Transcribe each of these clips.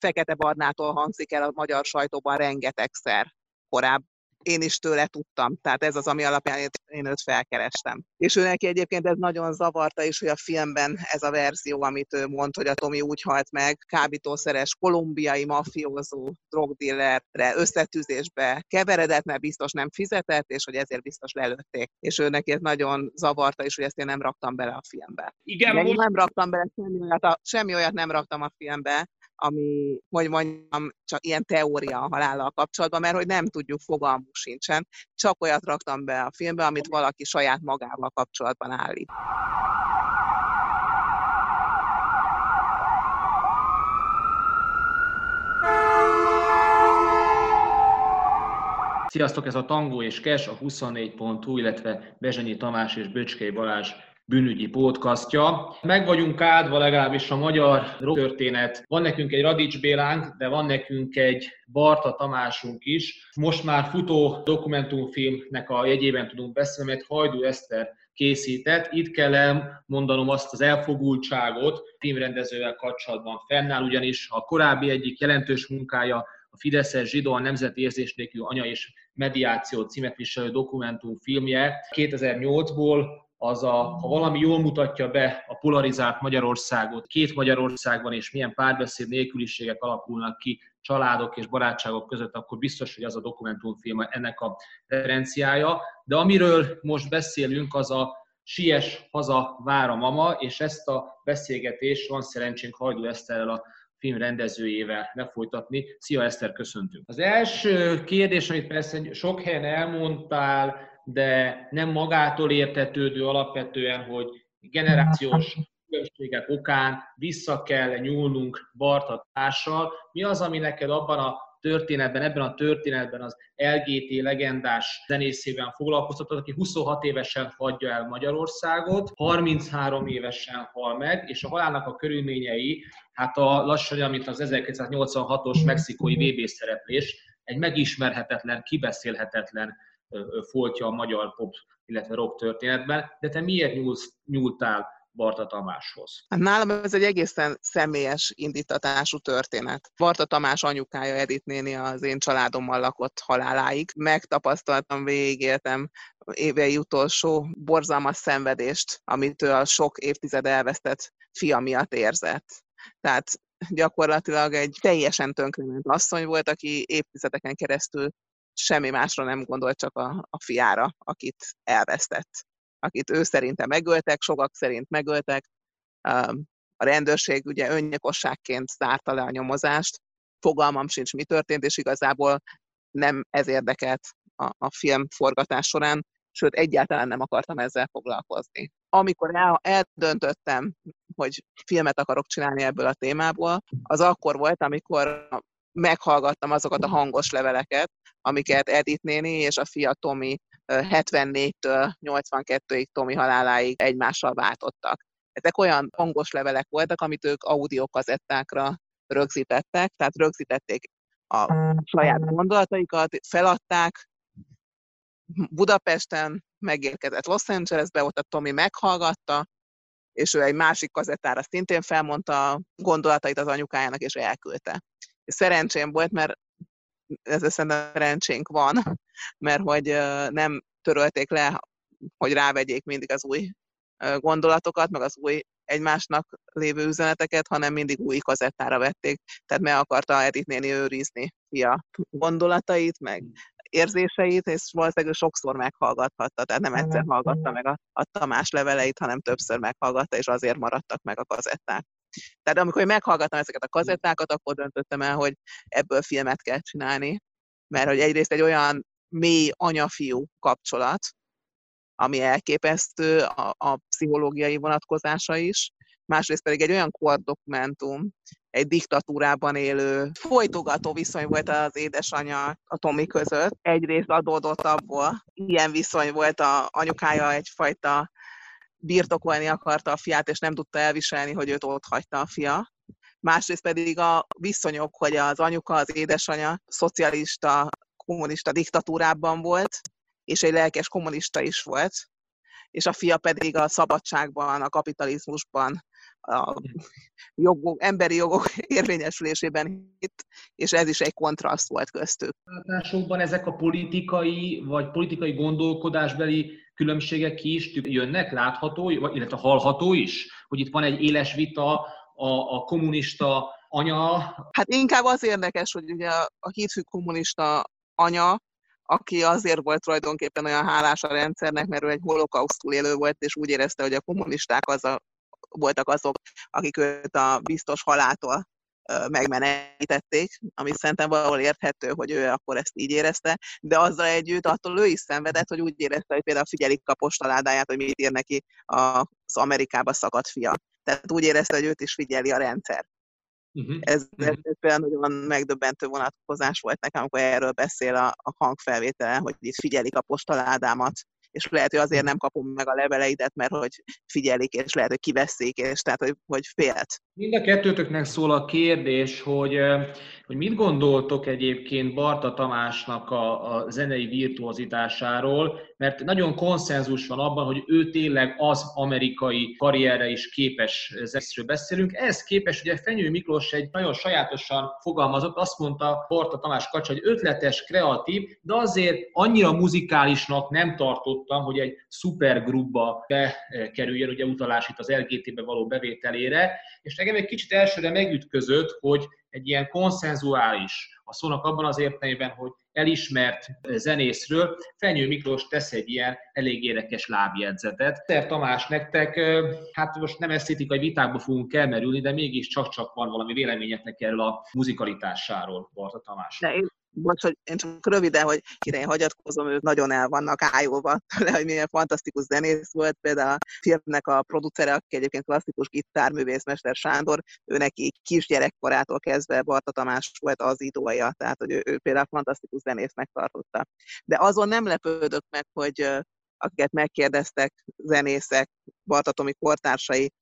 Fekete Barnától hangzik el a magyar sajtóban rengetegszer korábban én is tőle tudtam. Tehát ez az, ami alapján én őt felkerestem. És ő neki egyébként ez nagyon zavarta is, hogy a filmben ez a verzió, amit ő mond, hogy a Tomi úgy halt meg, kábítószeres kolumbiai mafiózó drogdillerre összetűzésbe keveredett, mert biztos nem fizetett, és hogy ezért biztos lelőtték. És ő neki ez nagyon zavarta is, hogy ezt én nem raktam bele a filmbe. Igen, most... én nem raktam bele semmi olyat, a, semmi olyat nem raktam a filmbe, ami, hogy mondjam, csak ilyen teória a halállal kapcsolatban, mert hogy nem tudjuk, fogalmunk sincsen. Csak olyat raktam be a filmbe, amit valaki saját magával kapcsolatban állít. Sziasztok, ez a Tangó és Kes, a 24.hu, illetve Bezsenyi Tamás és Böcskei Balázs bűnügyi podcastja. Meg vagyunk áldva legalábbis a magyar történet. Van nekünk egy Radics Bélánk, de van nekünk egy Barta Tamásunk is. Most már futó dokumentumfilmnek a jegyében tudunk beszélni, mert Hajdú Eszter készített. Itt kell elmondanom azt az elfogultságot filmrendezővel kapcsolatban fennáll, ugyanis a korábbi egyik jelentős munkája a Fideszes zsidó, a Nemzeti Érzés nélkül anya és mediáció címet viselő dokumentumfilmje 2008-ból az a, ha valami jól mutatja be a polarizált Magyarországot, két Magyarországban és milyen párbeszéd nélküliségek alakulnak ki családok és barátságok között, akkor biztos, hogy az a dokumentumfilm ennek a referenciája. De amiről most beszélünk, az a Sies haza vár a mama, és ezt a beszélgetést van szerencsénk Hajdú Eszterrel a film rendezőjével lefolytatni. Szia Eszter, köszöntünk! Az első kérdés, amit persze sok helyen elmondtál, de nem magától értetődő alapvetően, hogy generációs különbségek okán vissza kell nyúlnunk Barta. Mi az, ami neked abban a történetben, ebben a történetben az LGT legendás zenészében foglalkoztatott, aki 26 évesen hagyja el Magyarországot, 33 évesen hal meg, és a halálnak a körülményei, hát a lassan, amit az 1986-os mexikói VB szereplés, egy megismerhetetlen, kibeszélhetetlen foltja a magyar pop, illetve rock történetben, de te miért nyúlsz, nyúltál Barta Tamáshoz? Hát nálam ez egy egészen személyes indítatású történet. Barta Tamás anyukája Edith néni az én családommal lakott haláláig. Megtapasztaltam, végigéltem évei utolsó borzalmas szenvedést, amit ő a sok évtized elvesztett fia miatt érzett. Tehát gyakorlatilag egy teljesen tönkrement asszony volt, aki évtizedeken keresztül semmi másra nem gondolt, csak a, a fiára, akit elvesztett, akit ő szerinte megöltek, sokak szerint megöltek. A rendőrség ugye önnyilkosságként zárta le a nyomozást, fogalmam sincs, mi történt, és igazából nem ez érdekelt a, a film forgatás során, sőt, egyáltalán nem akartam ezzel foglalkozni. Amikor el, eldöntöttem, hogy filmet akarok csinálni ebből a témából, az akkor volt, amikor meghallgattam azokat a hangos leveleket, amiket Edith néni és a fia Tomi 74-től 82-ig Tomi haláláig egymással váltottak. Ezek olyan hangos levelek voltak, amit ők audiokazettákra rögzítettek, tehát rögzítették a saját gondolataikat, feladták, Budapesten megérkezett Los Angelesbe, ott a Tomi meghallgatta, és ő egy másik kazettára szintén felmondta gondolatait az anyukájának, és elküldte. Szerencsém volt, mert ez szerintem szerencsénk van, mert hogy nem törölték le, hogy rávegyék mindig az új gondolatokat, meg az új egymásnak lévő üzeneteket, hanem mindig új kazettára vették. Tehát meg akarta Edith néni őrizni a gondolatait, meg érzéseit, és valószínűleg sokszor meghallgathatta, tehát nem egyszer hallgatta meg a, a Tamás leveleit, hanem többször meghallgatta, és azért maradtak meg a kazetták. Tehát amikor meghallgattam ezeket a kazettákat, akkor döntöttem el, hogy ebből filmet kell csinálni, mert hogy egyrészt egy olyan mély anya-fiú kapcsolat, ami elképesztő, a, a pszichológiai vonatkozása is, másrészt pedig egy olyan kordokumentum, egy diktatúrában élő folytogató viszony volt az édesanyja a Tomi között. Egyrészt adódott abból, ilyen viszony volt a anyukája egyfajta birtokolni akarta a fiát, és nem tudta elviselni, hogy őt ott hagyta a fia. Másrészt pedig a viszonyok, hogy az anyuka, az édesanyja szocialista, kommunista diktatúrában volt, és egy lelkes kommunista is volt, és a fia pedig a szabadságban, a kapitalizmusban a jogok, emberi jogok érvényesülésében itt, és ez is egy kontraszt volt köztük. Látásokban ezek a politikai vagy politikai gondolkodásbeli különbségek is jönnek, látható, illetve hallható is, hogy itt van egy éles vita a, a kommunista anya. Hát inkább az érdekes, hogy ugye a hídfű kommunista anya, aki azért volt tulajdonképpen olyan hálás a rendszernek, mert ő egy holokausztul élő volt, és úgy érezte, hogy a kommunisták az a, voltak azok, akik őt a biztos haláltól megmenekítették, ami szerintem valahol érthető, hogy ő akkor ezt így érezte, de azzal együtt attól ő is szenvedett, hogy úgy érezte, hogy például figyelik a postaládáját, hogy mit ír neki az Amerikába szakadt fia. Tehát úgy érezte, hogy őt is figyeli a rendszer. Uh-huh. Ez, ez például nagyon megdöbbentő vonatkozás volt nekem, amikor erről beszél a, a hangfelvétele, hogy itt figyelik a postaládámat, és lehet, hogy azért nem kapom meg a leveleidet, mert hogy figyelik, és lehet, hogy kiveszik, és tehát, hogy, hogy félt. Mind a kettőtöknek szól a kérdés, hogy, hogy mit gondoltok egyébként Barta Tamásnak a, a zenei virtuozitásáról, mert nagyon konszenzus van abban, hogy ő tényleg az amerikai karrierre is képes zenészről beszélünk. Ez képes, ugye Fenyő Miklós egy nagyon sajátosan fogalmazott, azt mondta Barta Tamás Kacsa, hogy ötletes, kreatív, de azért annyira muzikálisnak nem tartottam, hogy egy szupergrupba bekerüljön, ugye utalás itt az LGT-be való bevételére, és nekem egy kicsit elsőre megütközött, hogy egy ilyen konszenzuális, a szónak abban az értelmében, hogy elismert zenészről, Fenyő Miklós tesz egy ilyen elég érdekes lábjegyzetet. Ter Tamás, nektek, hát most nem esztétikai vitákba fogunk elmerülni, de mégis csak-csak van valami véleményetek erről a muzikalitásáról, Barta Tamás. De én bocs, hogy én csak röviden, hogy kire én hagyatkozom, ők nagyon el vannak ájulva tőle, hogy milyen fantasztikus zenész volt. Például a filmnek a producere, aki egyébként klasszikus gitárművészmester Sándor, ő neki kisgyerekkorától kezdve Barta Tamás volt az idója, tehát hogy ő, ő például fantasztikus zenésznek tartotta. De azon nem lepődök meg, hogy akiket megkérdeztek, zenészek, Barta Tomi kortársai,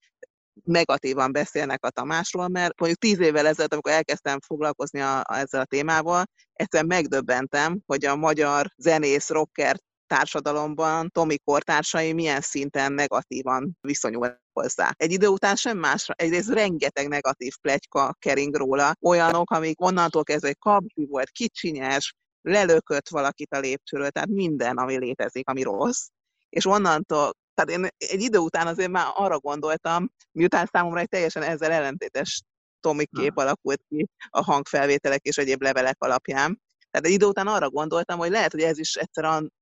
negatívan beszélnek a Tamásról, mert mondjuk tíz évvel ezelőtt, amikor elkezdtem foglalkozni a, a, ezzel a témával, egyszerűen megdöbbentem, hogy a magyar zenész, rocker társadalomban Tomi kortársai milyen szinten negatívan viszonyul hozzá. Egy idő után sem másra, egyrészt rengeteg negatív plegyka kering róla, olyanok, amik onnantól kezdve, hogy kabzi volt, kicsinyes, lelökött valakit a lépcsőről, tehát minden, ami létezik, ami rossz, és onnantól tehát én egy idő után azért már arra gondoltam, miután számomra egy teljesen ezzel ellentétes Tomi kép alakult ki a hangfelvételek és egyéb levelek alapján. Tehát egy idő után arra gondoltam, hogy lehet, hogy ez is egyszerűen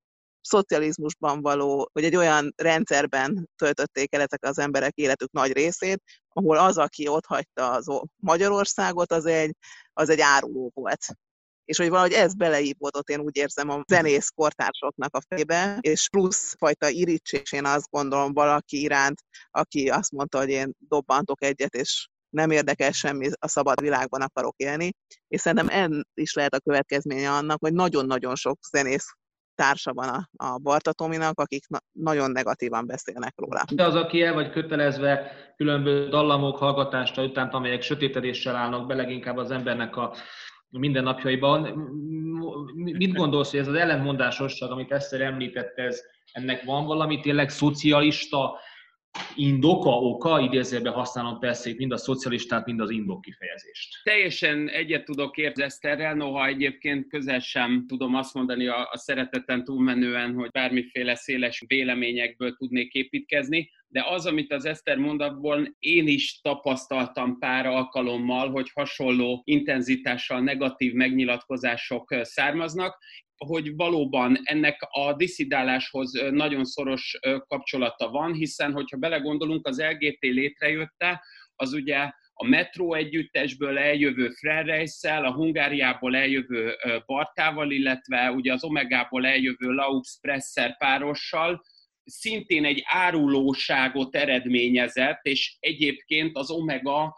szocializmusban való, vagy egy olyan rendszerben töltötték el ezek az emberek életük nagy részét, ahol az, aki ott hagyta az Magyarországot, az egy, az egy áruló volt és hogy valahogy ez beleívódott, én úgy érzem a zenész kortársoknak a fejbe, és plusz fajta irítsés, én azt gondolom valaki iránt, aki azt mondta, hogy én dobbantok egyet, és nem érdekel semmi, a szabad világban akarok élni, és szerintem en is lehet a következménye annak, hogy nagyon-nagyon sok zenész társa van a, a Barta Tominak, akik na- nagyon negatívan beszélnek róla. De az, aki el vagy kötelezve különböző dallamok hallgatása után, amelyek sötétedéssel állnak be, leginkább az embernek a mindennapjaiban. Mit gondolsz, hogy ez az ellentmondásosság, amit Eszter említette, ez, ennek van valami tényleg szocialista indoka, oka, idézőben használom persze mind a szocialistát, mind az indok kifejezést. Teljesen egyet tudok érzni Eszterrel, noha egyébként közel sem tudom azt mondani a, a szereteten túlmenően, hogy bármiféle széles véleményekből tudnék építkezni, de az, amit az Eszter mond, abból én is tapasztaltam pár alkalommal, hogy hasonló intenzitással negatív megnyilatkozások származnak, hogy valóban ennek a diszidáláshoz nagyon szoros kapcsolata van, hiszen hogyha belegondolunk, az LGT létrejötte, az ugye a metró együttesből eljövő Frerreisszel, a Hungáriából eljövő Bartával, illetve ugye az Omegából eljövő Laux Presser párossal, szintén egy árulóságot eredményezett, és egyébként az Omega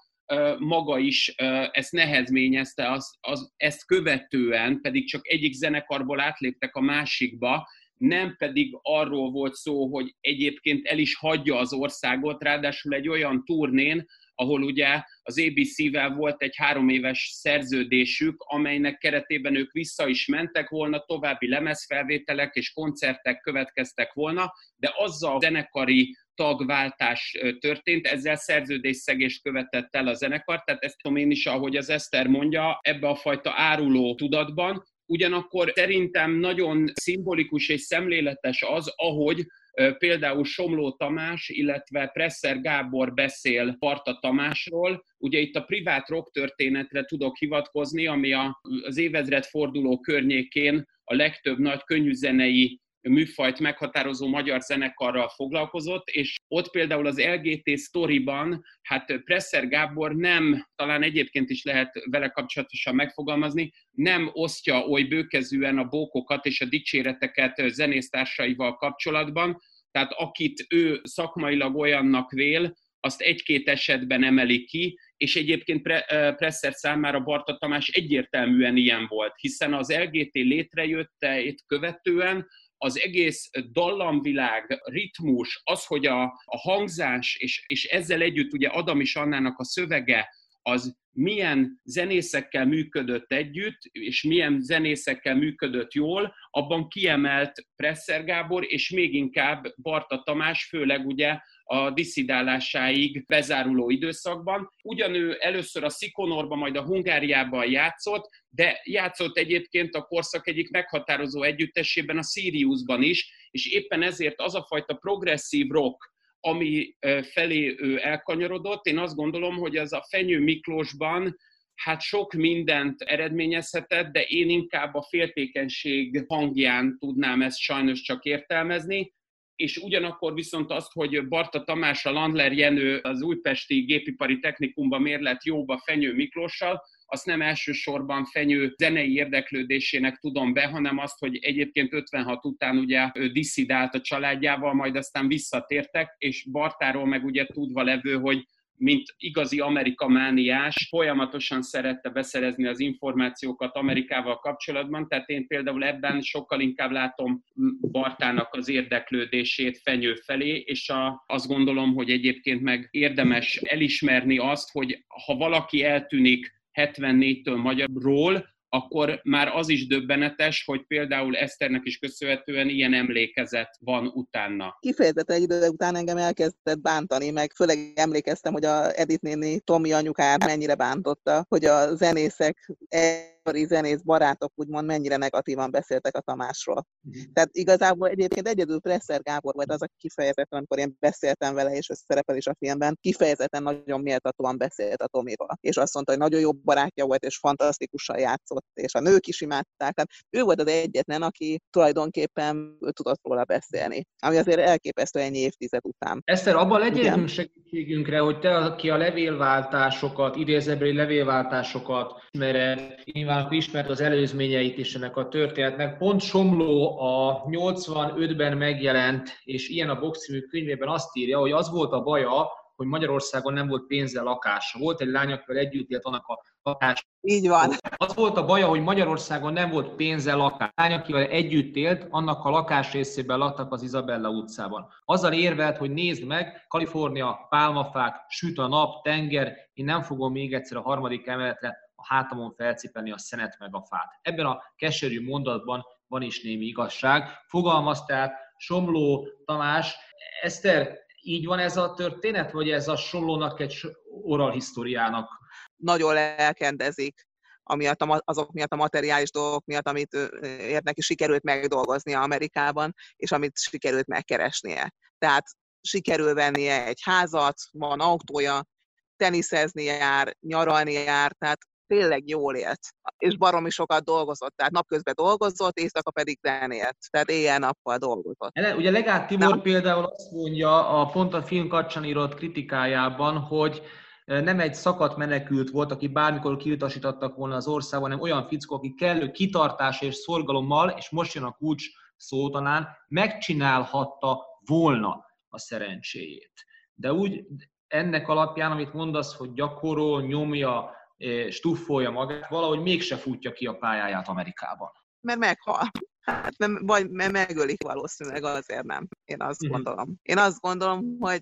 maga is ezt nehezményezte, az, az, ezt követően pedig csak egyik zenekarból átléptek a másikba, nem pedig arról volt szó, hogy egyébként el is hagyja az országot, ráadásul egy olyan turnén, ahol ugye az ABC-vel volt egy három éves szerződésük, amelynek keretében ők vissza is mentek volna, további lemezfelvételek és koncertek következtek volna, de azzal a zenekari tagváltás történt, ezzel szerződésszegést követett el a zenekar, tehát ezt tudom én is, ahogy az Eszter mondja, ebbe a fajta áruló tudatban, Ugyanakkor szerintem nagyon szimbolikus és szemléletes az, ahogy például Somló Tamás, illetve Presser Gábor beszél Parta Tamásról. Ugye itt a privát rock történetre tudok hivatkozni, ami az évezred forduló környékén a legtöbb nagy könnyűzenei műfajt meghatározó magyar zenekarral foglalkozott, és ott például az LGT sztoriban, hát Presser Gábor nem, talán egyébként is lehet vele kapcsolatosan megfogalmazni, nem osztja oly bőkezűen a bókokat és a dicséreteket zenésztársaival kapcsolatban, tehát akit ő szakmailag olyannak vél, azt egy-két esetben emeli ki, és egyébként Presser számára Barta Tamás egyértelműen ilyen volt, hiszen az LGT létrejötte itt követően az egész dallamvilág, ritmus, az, hogy a, a hangzás, és, és ezzel együtt ugye Adam is Annának a szövege, az milyen zenészekkel működött együtt, és milyen zenészekkel működött jól, abban kiemelt Presser Gábor, és még inkább Barta Tamás, főleg ugye a diszidálásáig bezáruló időszakban. Ugyanő először a Szikonorban, majd a Hungáriában játszott, de játszott egyébként a korszak egyik meghatározó együttesében, a Siriusban is, és éppen ezért az a fajta progresszív rock, ami felé ő elkanyarodott, én azt gondolom, hogy az a Fenyő Miklósban hát sok mindent eredményezhetett, de én inkább a féltékenység hangján tudnám ezt sajnos csak értelmezni. És ugyanakkor viszont azt, hogy Barta Tamás, a Landler Jenő az újpesti gépipari technikumban mérlet jóba Fenyő Miklóssal, azt nem elsősorban Fenyő zenei érdeklődésének tudom be, hanem azt, hogy egyébként 56 után ugye ő diszidált a családjával, majd aztán visszatértek, és Bartáról meg ugye tudva levő, hogy mint igazi amerikamániás, folyamatosan szerette beszerezni az információkat Amerikával kapcsolatban, tehát én például ebben sokkal inkább látom Bartának az érdeklődését fenyő felé, és a, azt gondolom, hogy egyébként meg érdemes elismerni azt, hogy ha valaki eltűnik 74-től magyarról, akkor már az is döbbenetes, hogy például Eszternek is köszönhetően ilyen emlékezet van utána. Kifejezetten egy idő után engem elkezdett bántani, meg főleg emlékeztem, hogy a Edith néni Tomi anyukát mennyire bántotta, hogy a zenészek ipari zenész barátok úgymond mennyire negatívan beszéltek a Tamásról. Uh-huh. Tehát igazából egyébként egyedül Presser Gábor volt az, aki kifejezetten, amikor én beszéltem vele, és ez szerepel is a filmben, kifejezetten nagyon méltatóan beszélt a Tomiról. És azt mondta, hogy nagyon jó barátja volt, és fantasztikusan játszott, és a nők is imádták. Tehát ő volt az egyetlen, aki tulajdonképpen tudott róla beszélni, ami azért elképesztő ennyi évtized után. Eszter, abban legyünk segítségünkre, hogy te, aki a levélváltásokat, idézőbeli levélváltásokat, mert nyilván akkor ismert az előzményeit is ennek a történetnek. Pont Somló a 85-ben megjelent, és ilyen a boximű könyvében azt írja, hogy az volt a baja, hogy Magyarországon nem volt pénze lakása. Volt egy lány, akivel együtt élt annak a lakás. Így van. Az volt a baja, hogy Magyarországon nem volt pénze lakás. Lány, akivel együtt élt, annak a lakás részében laktak az Izabella utcában. Azzal érvelt, hogy nézd meg, Kalifornia, pálmafák, süt a nap, tenger, én nem fogom még egyszer a harmadik emeletre a hátamon felcipelni a szenet meg a fát. Ebben a keserű mondatban van is némi igazság. Fogalmaz tehát Somló Tamás. Eszter, így van ez a történet, vagy ez a Somlónak egy oral historiának? Nagyon lelkendezik amiatt a, azok miatt a materiális dolgok miatt, amit érnek, sikerült megdolgozni Amerikában, és amit sikerült megkeresnie. Tehát sikerül vennie egy házat, van autója, teniszezni jár, nyaralni jár, tehát tényleg jól élt, és baromi sokat dolgozott, tehát napközben dolgozott, éjszaka pedig zenélt, tehát éjjel-nappal dolgozott. Ele, ugye Legát Tibor Na. például azt mondja a pont a film kapcsán írott kritikájában, hogy nem egy szakadt menekült volt, aki bármikor kiutasítottak volna az országban, hanem olyan fickó, aki kellő kitartás és szorgalommal, és most jön a kulcs szó talán, megcsinálhatta volna a szerencséjét. De úgy ennek alapján, amit mondasz, hogy gyakorol, nyomja, stuffolja magát, valahogy mégse futja ki a pályáját Amerikában. Mert meghal. Hát, vagy mert megölik valószínűleg, azért nem. Én azt uh-huh. gondolom. Én azt gondolom, hogy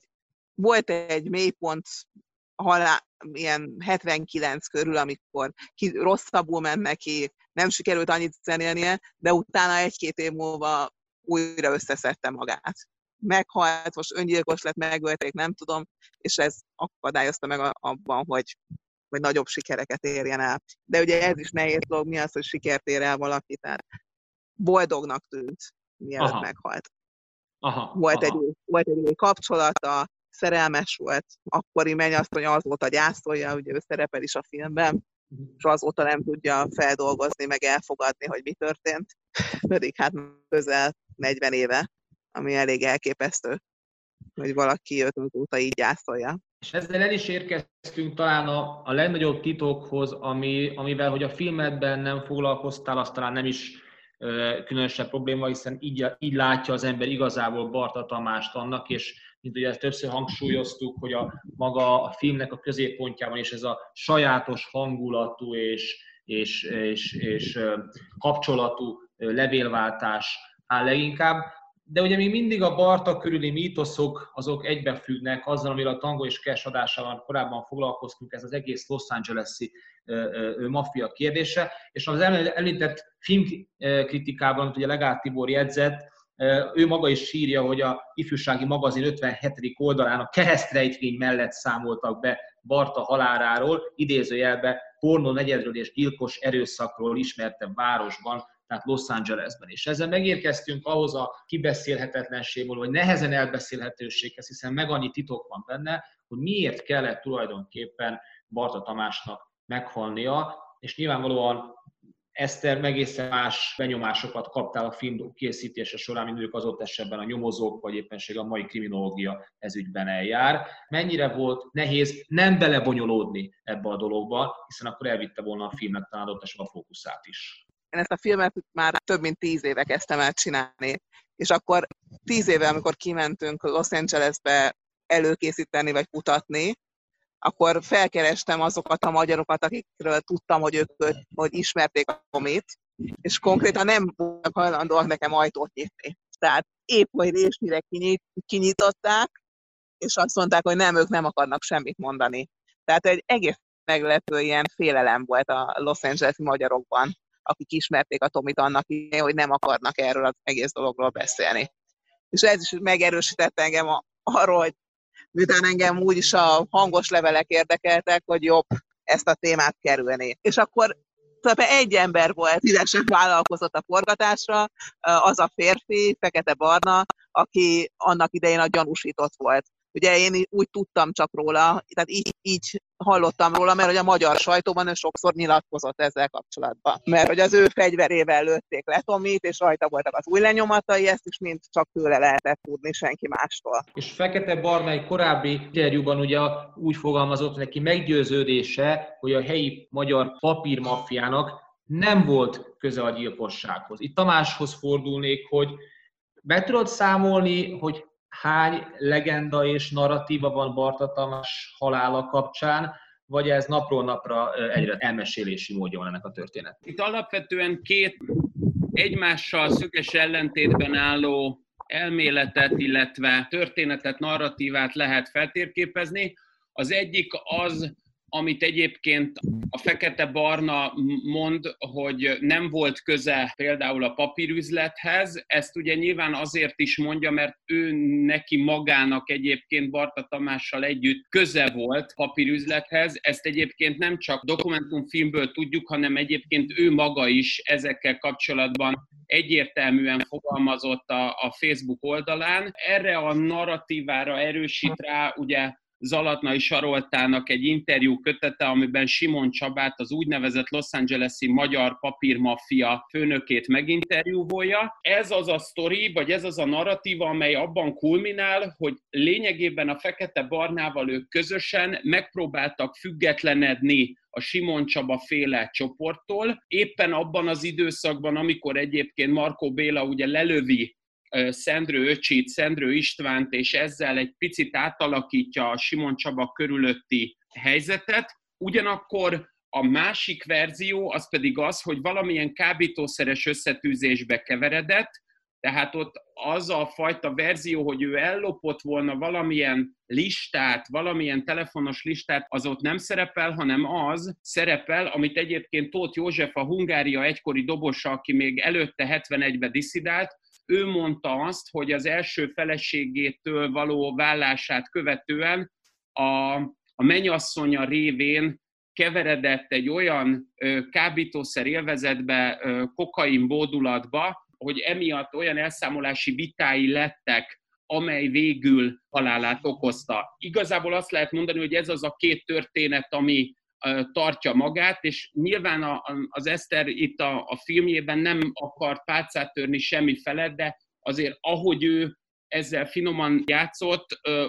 volt egy mélypont halál, ilyen 79 körül, amikor ki, rosszabbul ment neki, nem sikerült annyit zenélnie, de utána egy-két év múlva újra összeszedte magát. meghalt, most öngyilkos lett, megölték, nem tudom, és ez akadályozta meg abban, hogy, hogy nagyobb sikereket érjen el. De ugye ez is nehéz dolog, mi az, hogy sikert ér el valaki, tehát boldognak tűnt, mielőtt aha. meghalt. Aha, volt, aha. Egy, volt egy kapcsolata, szerelmes volt, akkori mennyasszony azóta gyászolja, ugye ő szerepel is a filmben, mhm. és azóta nem tudja feldolgozni, meg elfogadni, hogy mi történt, pedig hát közel 40 éve, ami elég elképesztő, hogy valaki őt azóta így gyászolja. És ezzel el is érkeztünk talán a, a legnagyobb titokhoz, ami, amivel, hogy a filmedben nem foglalkoztál, azt talán nem is különösebb probléma, hiszen így, így látja az ember igazából Barta Tamást annak, és mint ugye ezt többször hangsúlyoztuk, hogy a maga a filmnek a középpontjában is ez a sajátos hangulatú és, és, és, és kapcsolatú levélváltás áll leginkább. De ugye még mindig a Barta körüli mítoszok azok egybefüggnek azzal, amivel a Tango és Cash adásában korábban foglalkoztunk, ez az egész Los Angeles-i maffia kérdése, és az említett filmkritikában, amit ugye Legát Tibor jegyzett, ő maga is sírja, hogy a ifjúsági magazin 57. oldalán a keresztrejtvény mellett számoltak be Barta haláráról, idézőjelbe pornó negyedről és gyilkos erőszakról ismertebb városban, tehát Los Angelesben. És ezzel megérkeztünk ahhoz a kibeszélhetetlenségből, vagy nehezen elbeszélhetőséghez, hiszen meg annyi titok van benne, hogy miért kellett tulajdonképpen Barta Tamásnak meghalnia, és nyilvánvalóan Eszter egészen más benyomásokat kaptál a film készítése során, mint ők az ott esetben a nyomozók, vagy éppenség a mai kriminológia ezügyben eljár. Mennyire volt nehéz nem belebonyolódni ebbe a dologba, hiszen akkor elvitte volna a filmnek talán ott a fókuszát is. Én ezt a filmet már több mint tíz éve kezdtem el csinálni, és akkor tíz éve, amikor kimentünk Los Angelesbe előkészíteni vagy kutatni, akkor felkerestem azokat a magyarokat, akikről tudtam, hogy ők hogy ismerték a komét, és konkrétan nem voltak hajlandóak nekem ajtót nyitni. Tehát épp, hogy résnyire kinyit, kinyitották, és azt mondták, hogy nem, ők nem akarnak semmit mondani. Tehát egy egész meglepő ilyen félelem volt a Los Angeles magyarokban, akik ismerték a Tomit annak hogy nem akarnak erről az egész dologról beszélni. És ez is megerősített engem arról, hogy miután engem úgyis a hangos levelek érdekeltek, hogy jobb ezt a témát kerülni. És akkor tehát egy ember volt, szívesen vállalkozott a forgatásra, az a férfi, fekete-barna, aki annak idején a gyanúsított volt. Ugye én úgy tudtam csak róla, tehát így, így hallottam róla, mert hogy a magyar sajtóban ő sokszor nyilatkozott ezzel kapcsolatban. Mert hogy az ő fegyverével lőtték le Tomit, és rajta voltak az új lenyomatai, ezt is mind csak tőle lehetett tudni, senki mástól. És Fekete Barna egy korábbi interjúban ugye úgy fogalmazott neki meggyőződése, hogy a helyi magyar papírmaffiának nem volt köze a gyilkossághoz. Itt Tamáshoz fordulnék, hogy be tudod számolni, hogy hány legenda és narratíva van Barta Tamás halála kapcsán, vagy ez napról napra egyre elmesélési módja van ennek a történet? Itt alapvetően két egymással szöges ellentétben álló elméletet, illetve történetet, narratívát lehet feltérképezni. Az egyik az, amit egyébként a fekete-barna mond, hogy nem volt köze például a papírüzlethez, ezt ugye nyilván azért is mondja, mert ő neki magának egyébként Barta Tamással együtt köze volt papírüzlethez, ezt egyébként nem csak dokumentumfilmből tudjuk, hanem egyébként ő maga is ezekkel kapcsolatban egyértelműen fogalmazott a, a Facebook oldalán. Erre a narratívára erősít rá ugye Zalatnai Saroltának egy interjú kötete, amiben Simon Csabát, az úgynevezett Los Angeles-i magyar papírmafia főnökét meginterjúvolja. Ez az a sztori, vagy ez az a narratíva, amely abban kulminál, hogy lényegében a Fekete-Barnával ők közösen megpróbáltak függetlenedni a Simon Csaba féle csoporttól, éppen abban az időszakban, amikor egyébként Markó Béla ugye lelövi Szendrő öcsit, Szendrő Istvánt, és ezzel egy picit átalakítja a Simon Csaba körülötti helyzetet. Ugyanakkor a másik verzió az pedig az, hogy valamilyen kábítószeres összetűzésbe keveredett, tehát ott az a fajta verzió, hogy ő ellopott volna valamilyen listát, valamilyen telefonos listát, az ott nem szerepel, hanem az szerepel, amit egyébként Tóth József, a Hungária egykori dobosa, aki még előtte 71-ben diszidált, ő mondta azt, hogy az első feleségétől való vállását követően a, a mennyasszonya révén keveredett egy olyan kábítószer élvezetbe, kokain bódulatba, hogy emiatt olyan elszámolási vitái lettek, amely végül halálát okozta. Igazából azt lehet mondani, hogy ez az a két történet, ami tartja magát, és nyilván az Eszter itt a, a filmjében nem akart pálcát törni semmi felett, de azért ahogy ő ezzel finoman játszott,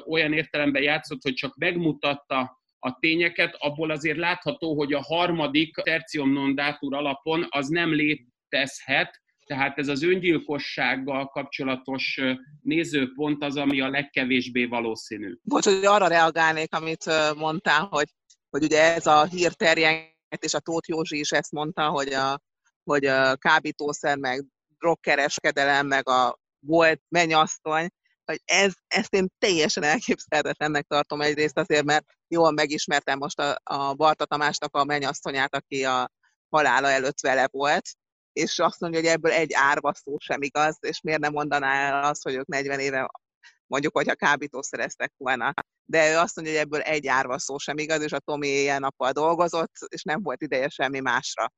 olyan értelemben játszott, hogy csak megmutatta a tényeket, abból azért látható, hogy a harmadik tertium non datur alapon az nem létezhet, tehát ez az öngyilkossággal kapcsolatos nézőpont az, ami a legkevésbé valószínű. Bocs, hogy arra reagálnék, amit mondtál, hogy, hogy ugye ez a hír terjenget, és a Tóth Józsi is ezt mondta, hogy a, hogy a kábítószer, meg drogkereskedelem, meg a volt mennyasszony, hogy ez, ezt én teljesen elképzelhetetlennek tartom egyrészt azért, mert jól megismertem most a, a Barta Tamásnak a mennyasszonyát, aki a halála előtt vele volt, és azt mondja, hogy ebből egy árva szó sem igaz, és miért nem mondaná el azt, hogy ők 40 éve mondjuk, hogyha kábítószereztek volna. De ő azt mondja, hogy ebből egy árva szó sem igaz, és a Tomi éjjel-nappal dolgozott, és nem volt ideje semmi másra.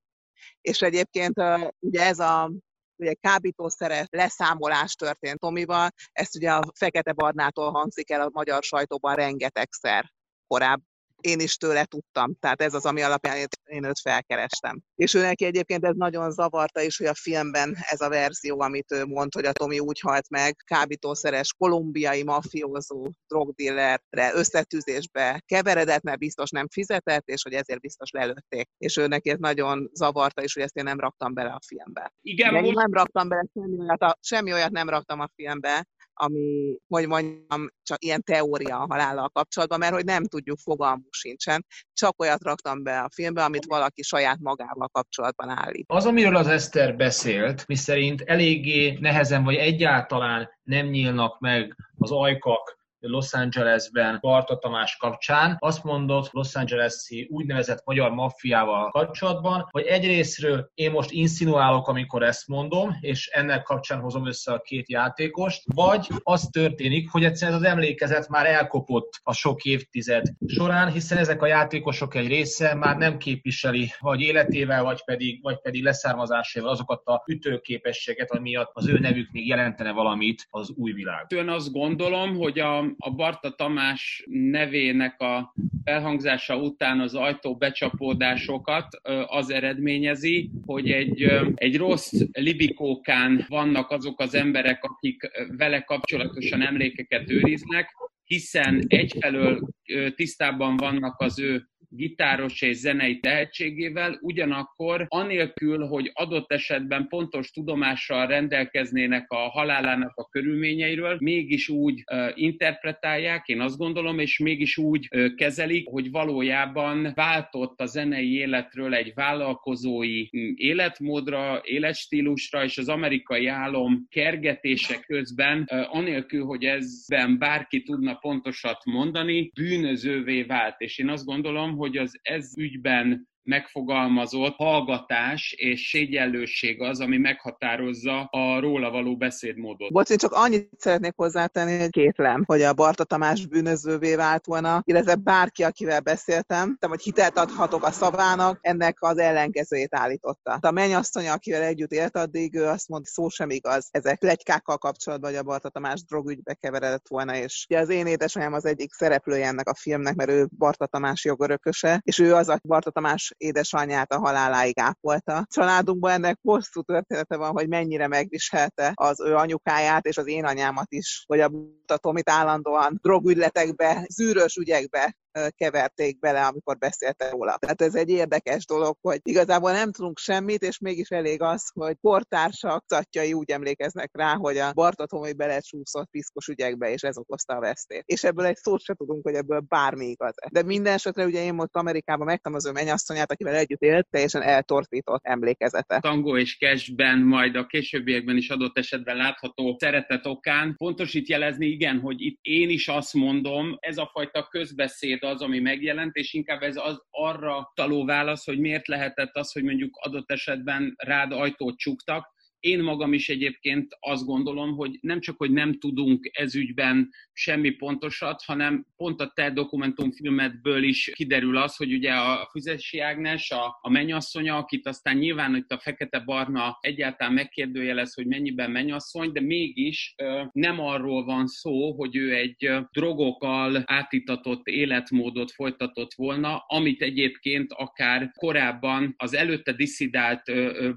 És egyébként ugye ez a ugye kábítószeres leszámolás történt Tomival, ezt ugye a Fekete Barnától hangzik el a magyar sajtóban rengetegszer korábban én is tőle tudtam. Tehát ez az, ami alapján én őt felkerestem. És ő neki egyébként ez nagyon zavarta is, hogy a filmben ez a verzió, amit ő mond, hogy a Tomi úgy halt meg, kábítószeres kolumbiai mafiózó drogdillerre összetűzésbe keveredett, mert biztos nem fizetett, és hogy ezért biztos lelőtték. És ő neki ez nagyon zavarta is, hogy ezt én nem raktam bele a filmbe. Igen, most... nem raktam bele semmi olyat, a, semmi olyat nem raktam a filmbe, ami, hogy mondjam, csak ilyen teória a halállal kapcsolatban, mert hogy nem tudjuk, fogalmunk sincsen. Csak olyat raktam be a filmbe, amit valaki saját magával kapcsolatban állít. Az, amiről az Eszter beszélt, miszerint eléggé nehezen vagy egyáltalán nem nyílnak meg az ajkak Los Angelesben Barta Tamás kapcsán. Azt mondott Los Angeles-i úgynevezett magyar maffiával kapcsolatban, hogy egyrésztről én most insinuálok, amikor ezt mondom, és ennek kapcsán hozom össze a két játékost, vagy az történik, hogy egyszerűen az emlékezet már elkopott a sok évtized során, hiszen ezek a játékosok egy része már nem képviseli vagy életével, vagy pedig, vagy pedig leszármazásával azokat a ütőképességet, ami miatt az ő nevük még jelentene valamit az új világ. Én azt gondolom, hogy a a Barta Tamás nevének a felhangzása után az ajtó becsapódásokat az eredményezi, hogy egy, egy rossz libikókán vannak azok az emberek, akik vele kapcsolatosan emlékeket őriznek, hiszen egyfelől tisztában vannak az ő gitáros és zenei tehetségével, ugyanakkor anélkül, hogy adott esetben pontos tudomással rendelkeznének a halálának a körülményeiről, mégis úgy interpretálják, én azt gondolom, és mégis úgy kezelik, hogy valójában váltott a zenei életről egy vállalkozói életmódra, életstílusra, és az amerikai álom kergetése közben, anélkül, hogy ezben bárki tudna pontosat mondani, bűnözővé vált. És én azt gondolom, hogy az ez ügyben megfogalmazott hallgatás és szégyellőség az, ami meghatározza a róla való beszédmódot. Bocs, én csak annyit szeretnék hozzátenni, hogy kétlem, hogy a Barta Tamás bűnözővé vált volna, illetve bárki, akivel beszéltem, tehát, hogy hitelt adhatok a szavának, ennek az ellenkezőjét állította. A mennyasszony, akivel együtt élt addig, ő azt mondta, szó sem igaz. Ezek legykákkal kapcsolatban, hogy a Barta Tamás drogügybe keveredett volna, és ugye az én édesanyám az egyik szereplője ennek a filmnek, mert ő Barta Tamás jogörököse, és ő az, aki Barta Tamás édesanyját a haláláig ápolta. Családunkban ennek hosszú története van, hogy mennyire megviselte az ő anyukáját és az én anyámat is, hogy a Tomit állandóan drogügyletekbe, zűrös ügyekbe keverték bele, amikor beszéltek róla. Tehát ez egy érdekes dolog, hogy igazából nem tudunk semmit, és mégis elég az, hogy portársak, szatjai úgy emlékeznek rá, hogy a Bartatomi belecsúszott piszkos ügyekbe, és ez okozta a vesztét. És ebből egy szót se tudunk, hogy ebből bármi igaz. De minden esetre ugye én most Amerikában megtam az ő mennyasszonyát, akivel együtt élt, teljesen eltortított emlékezete. Tango és cashben, majd a későbbiekben is adott esetben látható szeretet okán. Fontos itt jelezni, igen, hogy itt én is azt mondom, ez a fajta közbeszéd az, ami megjelent, és inkább ez az arra taló válasz, hogy miért lehetett az, hogy mondjuk adott esetben rád ajtót csuktak, én magam is egyébként azt gondolom, hogy nem csak, hogy nem tudunk ezügyben semmi pontosat, hanem pont a te dokumentumfilmedből is kiderül az, hogy ugye a Füzesi Ágnes, a, a mennyasszonya, akit aztán nyilván itt a fekete-barna egyáltalán megkérdőjelez, hogy mennyiben mennyasszony, de mégis nem arról van szó, hogy ő egy drogokkal átitatott életmódot folytatott volna, amit egyébként akár korábban az előtte diszidált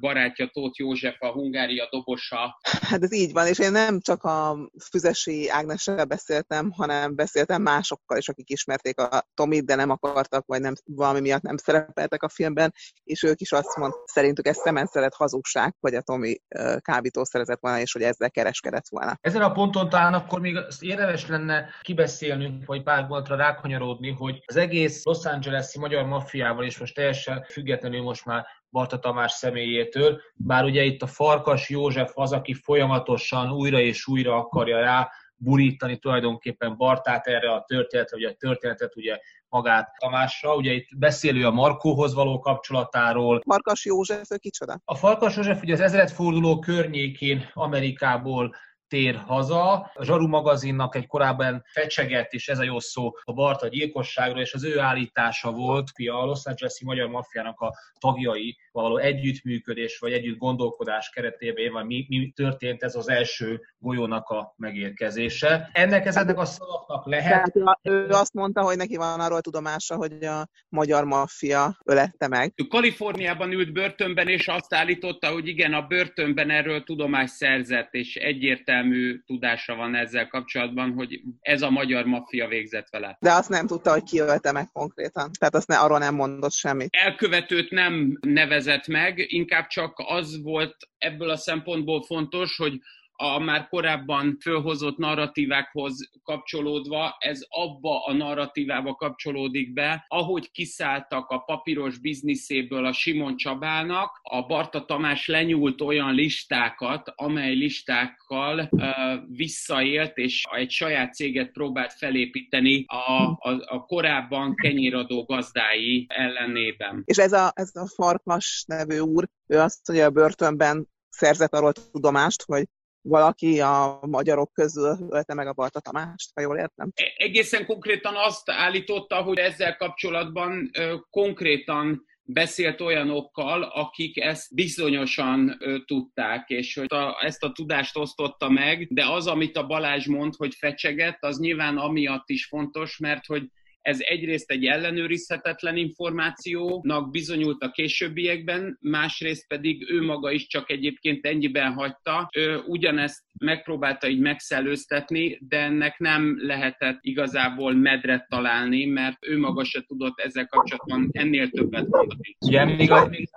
barátja Tóth József, a Hungária dobosa. Hát ez így van, és én nem csak a Füzesi Ágnessel beszéltem, hanem beszéltem másokkal is, akik ismerték a Tomit, de nem akartak, vagy nem, valami miatt nem szerepeltek a filmben, és ők is azt mondták, szerintük ez szemenszeret hazugság, hogy a Tomi kábítószerezett volna, és hogy ezzel kereskedett volna. Ezen a ponton talán akkor még azt érdemes lenne kibeszélnünk, vagy pár gondolatra rákanyarodni, hogy az egész Los Angeles-i magyar maffiával, és most teljesen függetlenül most már Barta Tamás személyétől, bár ugye itt a Farkas József az, aki folyamatosan újra és újra akarja rá burítani tulajdonképpen Bartát erre a történetre, ugye a történetet ugye magát Tamásra. Ugye itt beszélő a Markóhoz való kapcsolatáról. Farkas József, ő kicsoda? A Farkas József ugye az ezredforduló környékén Amerikából tér haza. A Zsaru magazinnak egy korábban fecsegett, és ez a jó szó, a Barta gyilkosságról, és az ő állítása volt, hogy a Los Angeles-i magyar maffiának a tagjai való együttműködés vagy együtt gondolkodás keretében, vagy mi, mi történt ez az első golyónak a megérkezése. Ennek ezeknek a szavaknak lehet. Tehát ő azt mondta, hogy neki van arról tudomása, hogy a magyar maffia ölette meg. Ő Kaliforniában ült börtönben, és azt állította, hogy igen, a börtönben erről tudomást szerzett, és egyértelmű egyértelmű tudása van ezzel kapcsolatban, hogy ez a magyar maffia végzett vele. De azt nem tudta, hogy ki ölte meg konkrétan. Tehát azt ne, arról nem mondott semmit. Elkövetőt nem nevezett meg, inkább csak az volt ebből a szempontból fontos, hogy a már korábban fölhozott narratívákhoz kapcsolódva, ez abba a narratívába kapcsolódik be, ahogy kiszálltak a papíros bizniszéből a Simon Csabának, a Barta Tamás lenyúlt olyan listákat, amely listákkal uh, visszaélt, és egy saját céget próbált felépíteni a, a, a korábban kenyéradó gazdái ellenében. És ez a, ez a Farkas nevű úr, ő azt mondja, a börtönben szerzett arról tudomást, hogy valaki a magyarok közül ölte meg a Balta Tamást, ha jól értem? E, egészen konkrétan azt állította, hogy ezzel kapcsolatban konkrétan beszélt olyanokkal, akik ezt bizonyosan ö, tudták, és hogy a, ezt a tudást osztotta meg, de az, amit a Balázs mond, hogy fecsegett, az nyilván amiatt is fontos, mert hogy ez egyrészt egy ellenőrizhetetlen információnak bizonyult a későbbiekben, másrészt pedig ő maga is csak egyébként ennyiben hagyta. Ő ugyanezt megpróbálta így megszellőztetni, de ennek nem lehetett igazából medret találni, mert ő maga se tudott ezzel kapcsolatban ennél többet mondani. Ugye még a, még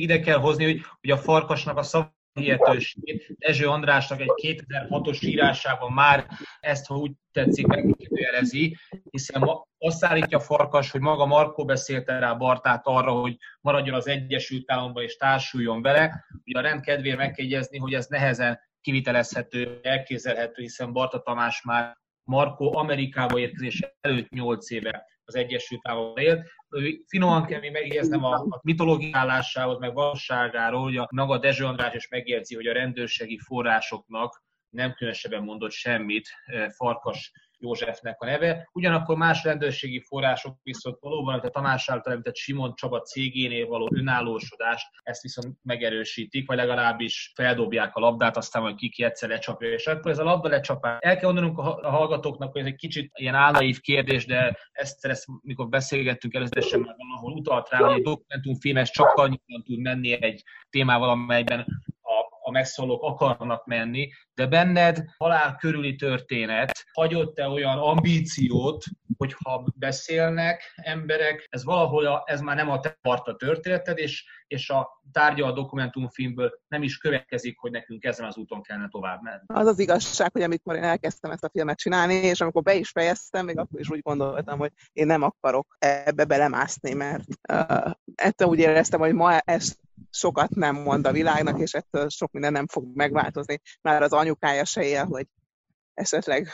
ide kell hozni, hogy, hogy a farkasnak a szav hihetőségét. Dezső Andrásnak egy 2006-os írásában már ezt, ha úgy tetszik, megkérdőjelezi, hiszen azt állítja Farkas, hogy maga Markó beszélte rá Bartát arra, hogy maradjon az Egyesült Államban és társuljon vele. Ugye a rendkedvéért meg kell jegyezni, hogy ez nehezen kivitelezhető, elképzelhető, hiszen Barta Tamás már Markó Amerikába érkezése előtt 8 éve az Egyesült Államokban élt. Finoman kell még megjegyeznem a, a mitológiálásához, meg valóságáról, hogy a maga Dezső András is megjegyzi, hogy a rendőrségi forrásoknak nem különösebben mondott semmit Farkas Józsefnek a neve. Ugyanakkor más rendőrségi források viszont valóban, a Tamás által említett Simon Csaba cégénél való önállósodást, ezt viszont megerősítik, vagy legalábbis feldobják a labdát, aztán majd kiki egyszer lecsapja, és akkor ez a labda lecsapás. El kell mondanunk a hallgatóknak, hogy ez egy kicsit ilyen álnaív kérdés, de ezt, ezt mikor beszélgettünk előzetesen már valahol utalt rá, hogy egy dokumentumfilm ez csak annyit tud menni egy témával, amelyben megszólók akarnak menni, de benned halál körüli történet hagyott-e olyan ambíciót, hogyha beszélnek emberek, ez valahol, a, ez már nem a te parta történeted, és, és a tárgya a dokumentumfilmből nem is következik, hogy nekünk ezen az úton kellene tovább menni. Az az igazság, hogy amikor én elkezdtem ezt a filmet csinálni, és amikor be is fejeztem, még akkor is úgy gondoltam, hogy én nem akarok ebbe belemászni, mert uh, ettől úgy éreztem, hogy ma ezt sokat nem mond a világnak, és ettől sok minden nem fog megváltozni. Már az anyukája se él, hogy esetleg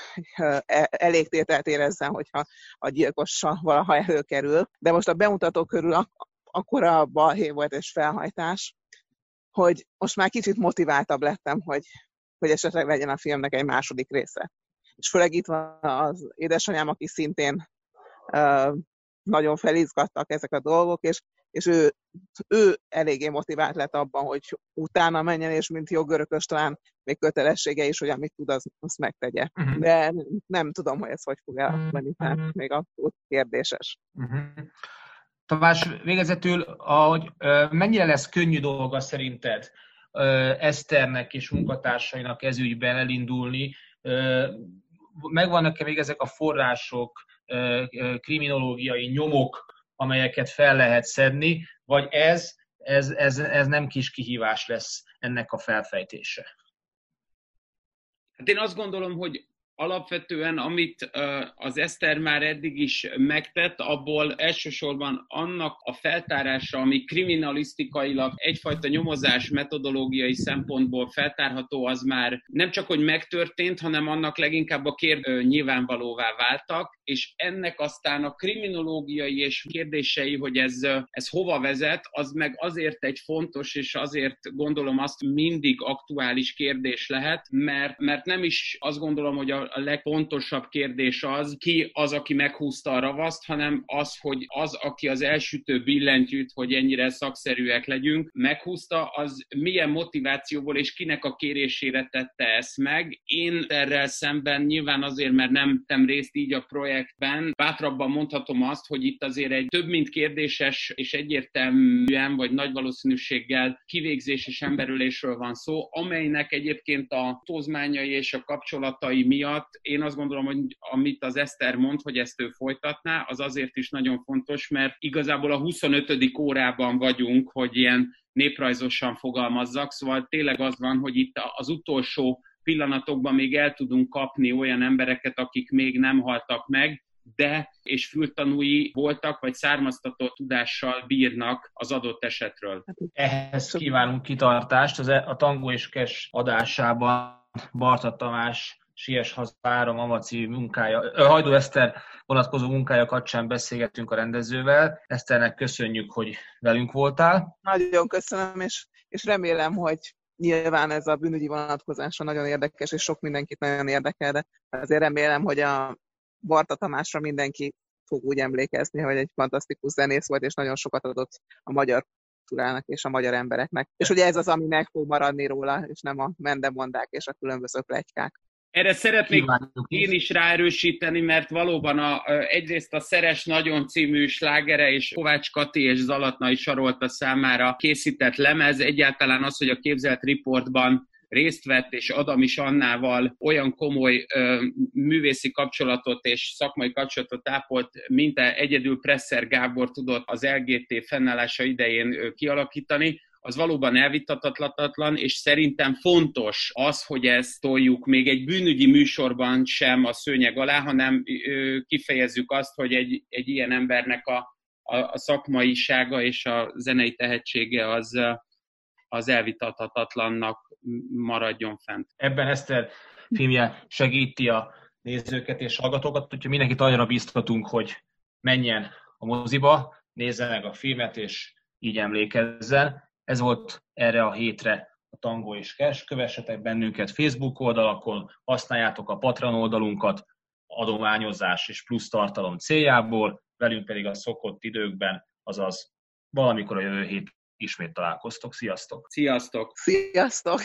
e, elég tételt érezzen, hogyha a gyilkossa valaha előkerül. De most a bemutató körül ak- akkora balhé volt és felhajtás, hogy most már kicsit motiváltabb lettem, hogy, hogy esetleg legyen a filmnek egy második része. És főleg itt van az édesanyám, aki szintén uh, nagyon felizgattak ezek a dolgok, és, és ő, ő eléggé motivált lett abban, hogy utána menjen, és mint jogörökös talán még kötelessége is, hogy amit tud, az, azt megtegye. Uh-huh. De nem tudom, hogy ez hogy fog elmenni, tehát uh-huh. még abszolút kérdéses. Uh-huh. Tamás, végezetül, ahogy, mennyire lesz könnyű dolga szerinted Eszternek és munkatársainak ezügyben elindulni? Megvannak-e még ezek a források, kriminológiai nyomok, amelyeket fel lehet szedni, vagy ez, ez, ez, ez nem kis kihívás lesz ennek a felfejtése? Hát én azt gondolom, hogy alapvetően, amit az Eszter már eddig is megtett, abból elsősorban annak a feltárása, ami kriminalisztikailag egyfajta nyomozás metodológiai szempontból feltárható, az már nem csak, hogy megtörtént, hanem annak leginkább a kérdő nyilvánvalóvá váltak, és ennek aztán a kriminológiai és kérdései, hogy ez, ez hova vezet, az meg azért egy fontos, és azért gondolom azt mindig aktuális kérdés lehet, mert, mert nem is azt gondolom, hogy a, legfontosabb kérdés az, ki az, aki meghúzta a ravaszt, hanem az, hogy az, aki az elsütő billentyűt, hogy ennyire szakszerűek legyünk, meghúzta, az milyen motivációból és kinek a kérésére tette ezt meg. Én erre szemben nyilván azért, mert nem tettem részt így a projektben, bátrabban mondhatom azt, hogy itt azért egy több mint kérdéses és egyértelműen vagy nagy valószínűséggel kivégzéses emberülésről van szó, amelynek egyébként a tózmányai és a kapcsolatai miatt én azt gondolom, hogy amit az Eszter mond, hogy ezt ő folytatná, az azért is nagyon fontos, mert igazából a 25. órában vagyunk, hogy ilyen néprajzosan fogalmazzak, szóval tényleg az van, hogy itt az utolsó pillanatokban még el tudunk kapni olyan embereket, akik még nem haltak meg, de és fültanúi voltak, vagy származtató tudással bírnak az adott esetről. Ehhez kívánunk kitartást. Az e- a Tango és Kes adásában Barta Tamás Sies hazára Mamaci munkája, Hajdó Eszter vonatkozó munkája kapcsán beszélgettünk a rendezővel. Eszternek köszönjük, hogy velünk voltál. Nagyon köszönöm, és, és remélem, hogy nyilván ez a bűnügyi vonatkozása nagyon érdekes, és sok mindenkit nagyon érdekel, de azért remélem, hogy a Barta Tamásra mindenki fog úgy emlékezni, hogy egy fantasztikus zenész volt, és nagyon sokat adott a magyar kultúrának és a magyar embereknek. És ugye ez az, ami meg fog maradni róla, és nem a mendemondák és a különböző plegykák. Erre szeretnék én is ráerősíteni, mert valóban a, egyrészt a Szeres Nagyon című slágere és Kovács Kati és Zalatnai Sarolta számára készített lemez, egyáltalán az, hogy a képzelt riportban részt vett, és Adam is Annával olyan komoly ö, művészi kapcsolatot és szakmai kapcsolatot ápolt, mint egyedül Presser Gábor tudott az LGT fennállása idején kialakítani, az valóban elvitatatlan, és szerintem fontos az, hogy ezt toljuk még egy bűnügyi műsorban sem a szőnyeg alá, hanem kifejezzük azt, hogy egy, egy ilyen embernek a, a, a szakmaisága és a zenei tehetsége az, az elvitathatatlannak maradjon fent. Ebben Eszter filmje segíti a nézőket és hallgatókat, úgyhogy mindenkit annyira bíztatunk, hogy menjen a moziba, nézze meg a filmet, és így emlékezzen. Ez volt erre a hétre a Tango és Cash. Kövessetek bennünket Facebook oldalakon, használjátok a Patreon oldalunkat adományozás és plusz tartalom céljából, velünk pedig a szokott időkben, azaz valamikor a jövő hét ismét találkoztok. Sziasztok! Sziasztok! Sziasztok!